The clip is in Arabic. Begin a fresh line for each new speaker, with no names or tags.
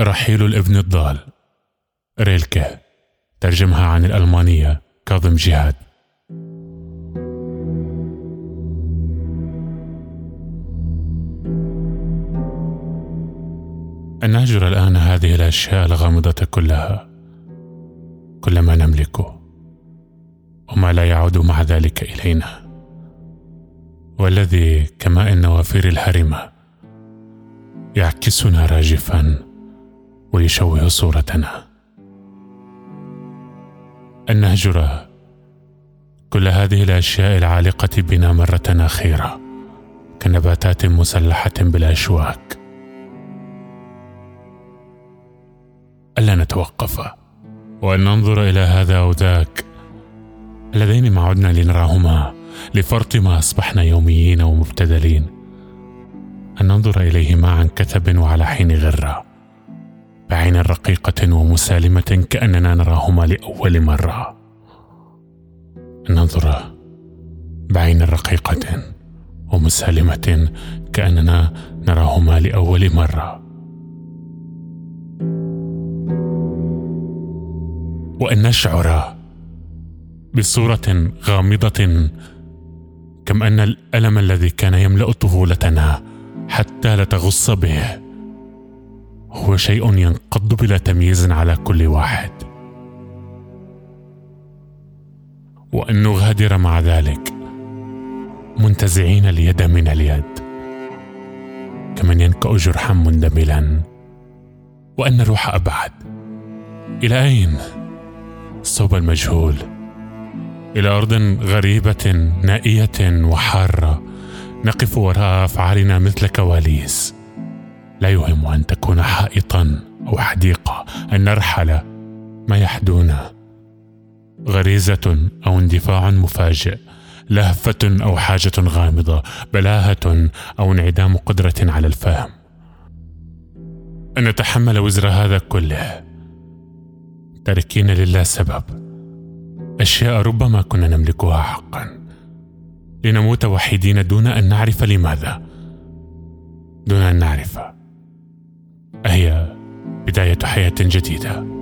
رحيل الابن الضال. ريلكه. ترجمها عن الألمانية كاظم جهاد. أن نهجر الآن هذه الأشياء الغامضة كلها. كل ما نملكه. وما لا يعود مع ذلك إلينا. والذي كماء النوافير الهرمة يعكسنا راجفا. ويشوه صورتنا. أن نهجر كل هذه الأشياء العالقة بنا مرة أخيرة كنباتات مسلحة بالأشواك ألا نتوقف وأن ننظر إلى هذا أو ذاك. اللذين ما عدنا لنراهما لفرط ما أصبحنا يوميين ومبتدلين أن ننظر إليهما عن كثب وعلى حين غرة. بعين رقيقة ومسالمة كأننا نراهما لأول مرة. ننظر بعين رقيقة ومسالمة كأننا نراهما لأول مرة. وأن نشعر بصورة غامضة كم أن الألم الذي كان يملأ طفولتنا حتى لا تغص به. هو شيء ينقض بلا تمييز على كل واحد. وأن نغادر مع ذلك منتزعين اليد من اليد. كمن ينكأ جرحا مندملا. وأن نروح أبعد. إلى أين؟ صوب المجهول. إلى أرض غريبة نائية وحارة. نقف وراء أفعالنا مثل كواليس. لا يهم أن تكون حائطا أو حديقة أن نرحل ما يحدونا غريزة أو اندفاع مفاجئ لهفة أو حاجة غامضة بلاهة أو انعدام قدرة على الفهم. أن نتحمل وزر هذا كله. تاركين لله سبب. أشياء ربما كنا نملكها حقا. لنموت وحيدين دون أن نعرف لماذا. دون أن نعرف. اهي بداية حياة جديدة.